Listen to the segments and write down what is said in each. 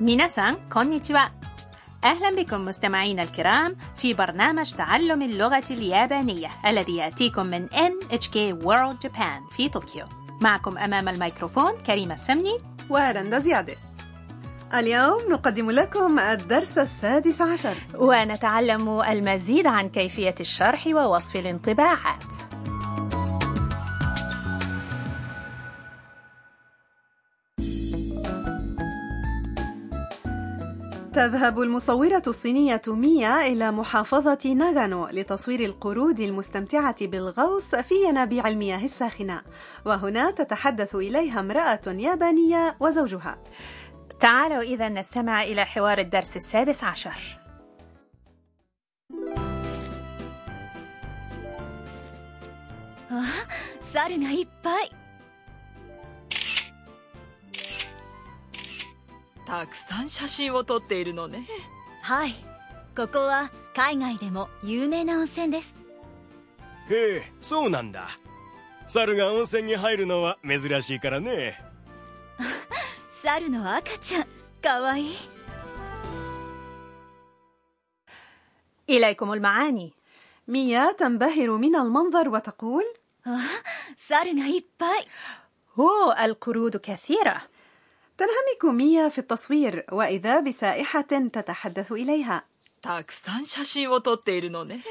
ميناسان كونيتشوا أهلا بكم مستمعينا الكرام في برنامج تعلم اللغة اليابانية الذي يأتيكم من NHK World Japan في طوكيو. معكم أمام الميكروفون كريمة السمني. ورندا زيادة. اليوم نقدم لكم الدرس السادس عشر. ونتعلم المزيد عن كيفية الشرح ووصف الانطباعات. تذهب المصورة الصينية ميا إلى محافظة ناغانو لتصوير القرود المستمتعة بالغوص في ينابيع المياه الساخنة. وهنا تتحدث إليها امرأة يابانية وزوجها. تعالوا إذا نستمع إلى حوار الدرس السادس عشر. 猿がたくさん写真を撮っているのねはいここは海外でも有名な温泉ですへえそうなんだ猿が温泉に入るのは珍しいからね猿の赤ちゃんかわいい إليكم المعاني ميا تنبهر من المنظر وتقول あ猿がいっぱい أوه القرود كثيرة تنهمك ميا في التصوير وإذا بسائحة تتحدث إليها たくさん写真を撮っているのね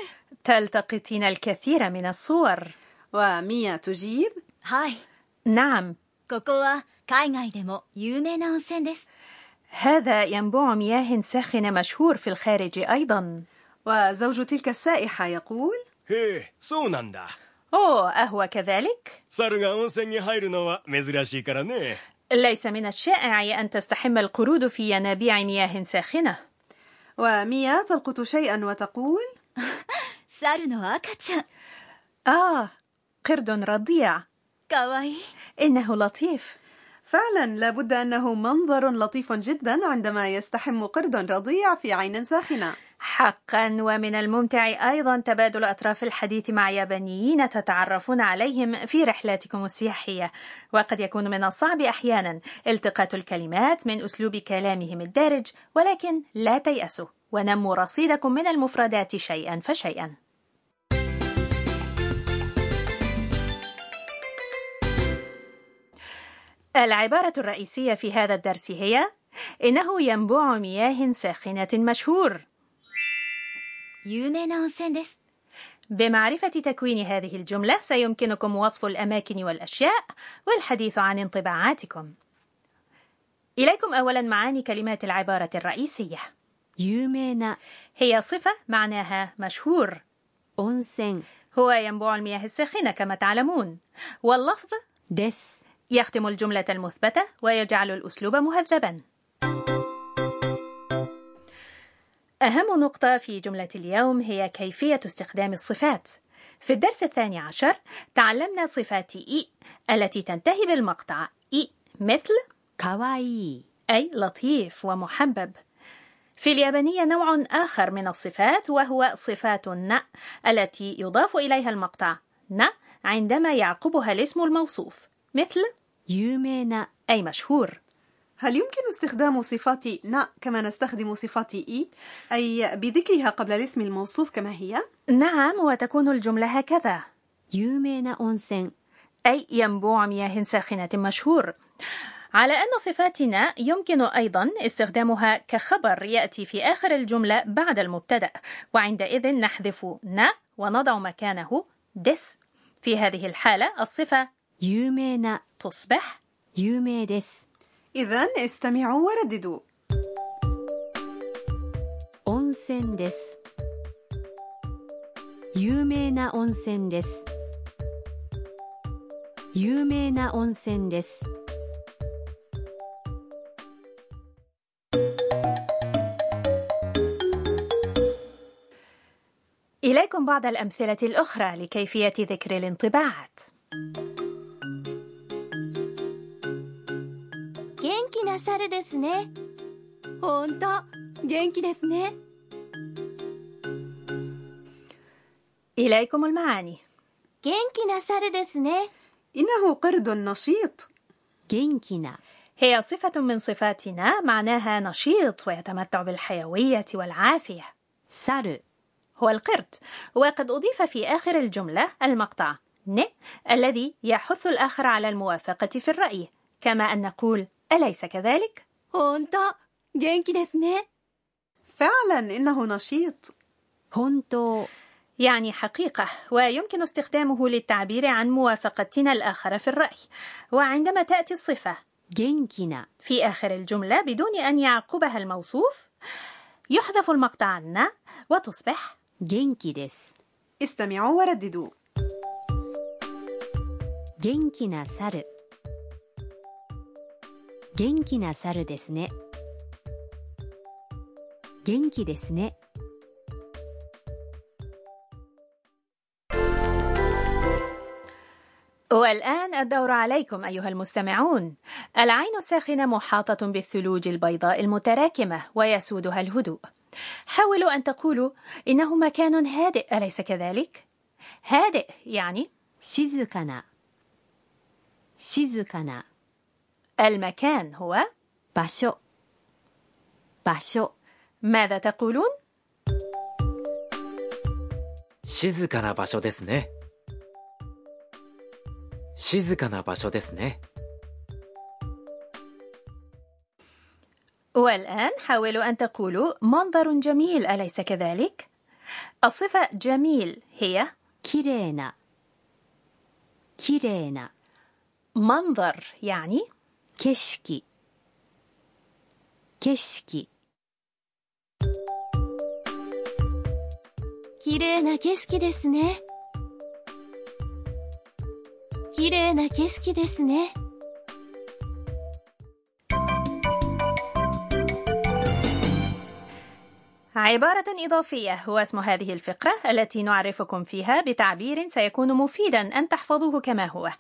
تلتقطين الكثير من الصور وميا تجيب はい نعم ここは海外でも有名な温泉です هذا ينبوع مياه ساخنة مشهور في الخارج أيضا وزوج تلك السائحة يقول へえそうなんだ أوه أهو كذلك؟ ليس من الشائع أن تستحم القرود في ينابيع مياه ساخنة. وميا تلقط شيئا وتقول؟ آه قرد رضيع. かわいい إنه لطيف. فعلا لابد أنه منظر لطيف جدا عندما يستحم قرد رضيع في عين ساخنة. حقا. ومن الممتع أيضا تبادل أطراف الحديث مع يابانيين تتعرفون عليهم في رحلاتكم السياحية. وقد يكون من الصعب أحيانا التقاط الكلمات من أسلوب كلامهم الدارج ولكن لا تيأسوا. ونموا رصيدكم من المفردات شيئا فشيئا. العبارة الرئيسية في هذا الدرس هي إنه ينبوع مياه ساخنة مشهور. بمعرفة تكوين هذه الجملة سيمكنكم وصف الأماكن والأشياء والحديث عن انطباعاتكم. إليكم أولا معاني كلمات العبارة الرئيسية. 有名な هي صفة معناها مشهور. 温泉 هو ينبوع المياه الساخنة كما تعلمون. واللفظ です يختم الجملة المثبتة ويجعل الأسلوب مهذبا. أهم نقطة في جملة اليوم هي كيفية استخدام الصفات. في الدرس الثاني عشر تعلمنا صفات إي التي تنتهي بالمقطع إي مثل كاواي أي لطيف ومحبب. في اليابانية نوع آخر من الصفات وهو صفات ن التي يضاف إليها المقطع ن عندما يعقبها الاسم الموصوف مثل يومينا أي مشهور هل يمكن استخدام صفات نا كما نستخدم صفات إي؟ أي بذكرها قبل الاسم الموصوف كما هي؟ نعم وتكون الجملة هكذا. أي ينبوع مياه ساخنة مشهور. على أن صفات ن يمكن أيضا استخدامها كخبر يأتي في آخر الجملة بعد المبتدأ. وعندئذ نحذف نا ونضع مكانه دس. في هذه الحالة الصفة يومينا تصبح يومي دس إذا استمعوا ورددوا 温泉です有名な温泉です有名な温泉です إليكم بعض الأمثلة الأخرى لكيفية ذكر الانطباعات 気な猿ですねほんと元気ですね إليكم المعاني 元気な猿ですね إنه قرد نشيط 元気な هي صفة من صفاتنا معناها نشيط ويتمتع بالحيوية والعافية 猿 هو القرد وقد أضيف في آخر الجملة المقطع ن الذي يحث الآخر على الموافقة في الرأي كما أن نقول أليس كذلك؟ هونتا جينكي ديسني. فعلا إنه نشيط. هونتو. يعني حقيقة ويمكن استخدامه للتعبير عن موافقتنا الآخر في الرأي. وعندما تأتي الصفة جينكينا في آخر الجملة بدون أن يعقبها الموصوف يحذف المقطع ال な وتصبح 元気です. استمعوا ورددوا. 元気な猿 元気な猿ですね元気ですね والآن الدور عليكم أيها المستمعون العين الساخنة محاطة بالثلوج البيضاء المتراكمة ويسودها الهدوء حاولوا أن تقولوا إنه مكان هادئ أليس كذلك؟ هادئ يعني 静かな静かな المكان هو 場所場所 ماذا تقولون؟ 静かな場所ですね静かな場所ですね والآن حاولوا أن تقولوا منظر جميل أليس كذلك؟ الصفة جميل هي きれいなきれいな منظر يعني 景色景色きれいな景色ですねきれいな景色ですね عبارة إضافية هو اسم هذه الفقرة التي نعرفكم فيها بتعبير سيكون مفيدا أن تحفظوه كما هو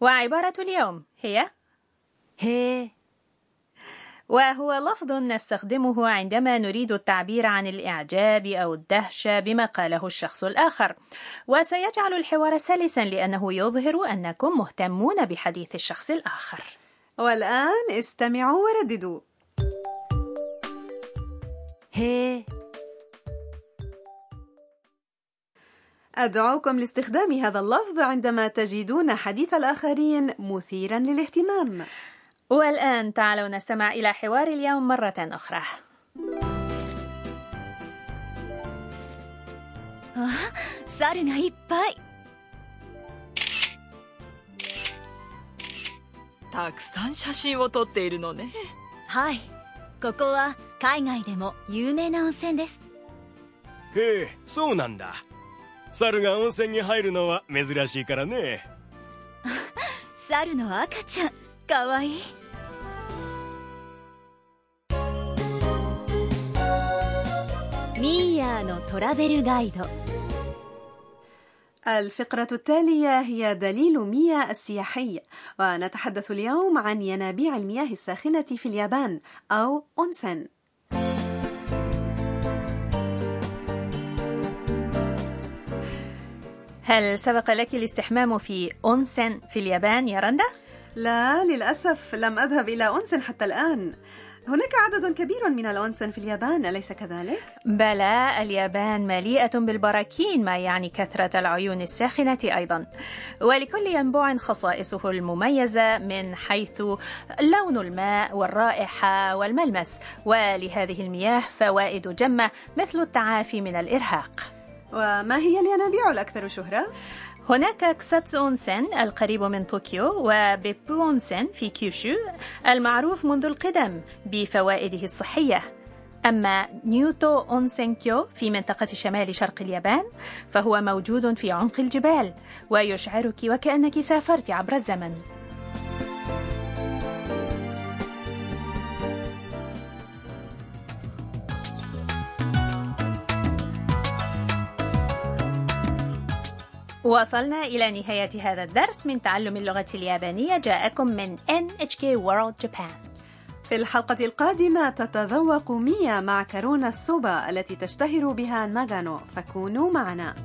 وعبارة اليوم هي هي وهو لفظ نستخدمه عندما نريد التعبير عن الإعجاب أو الدهشة بما قاله الشخص الآخر، وسيجعل الحوار سلسا لأنه يظهر أنكم مهتمون بحديث الشخص الآخر. والآن استمعوا ورددوا. هي أدعوكم لاستخدام هذا اللفظ عندما تجدون حديث الآخرين مثيرا للاهتمام. والآن تعالوا نستمع إلى حوار اليوم مرة أخرى 猿がいっぱいたくさん写真を撮っているのねはいここは海外でも有名な温泉ですへえそうなんだ猿が温泉に入るのは珍しいからね猿の赤ちゃん かわいいミーヤーのトラベルガイド الفقرة التالية هي دليل ميا السياحي ونتحدث اليوم عن ينابيع المياه الساخنة في اليابان أو أونسن هل سبق لك الاستحمام في أونسن في اليابان يا رندا؟ لا للأسف لم أذهب إلى أونسن حتى الآن هناك عدد كبير من الأونسن في اليابان أليس كذلك؟ بلى اليابان مليئة بالبراكين ما يعني كثرة العيون الساخنة أيضا ولكل ينبوع خصائصه المميزة من حيث لون الماء والرائحة والملمس ولهذه المياه فوائد جمة مثل التعافي من الإرهاق وما هي الينابيع الأكثر شهرة؟ هناك كساتسو أونسن القريب من طوكيو وبيبو أونسن في كيوشو المعروف منذ القدم بفوائده الصحية. أما نيوتو أونسنكيو في منطقة شمال شرق اليابان فهو موجود في عمق الجبال ويشعرك وكأنك سافرت عبر الزمن. وصلنا إلى نهاية هذا الدرس من تعلم اللغة اليابانية. جاءكم من NHK World Japan. في الحلقة القادمة تتذوق ميا مع كارونا السوبا التي تشتهر بها ناغانو. فكونوا معنا.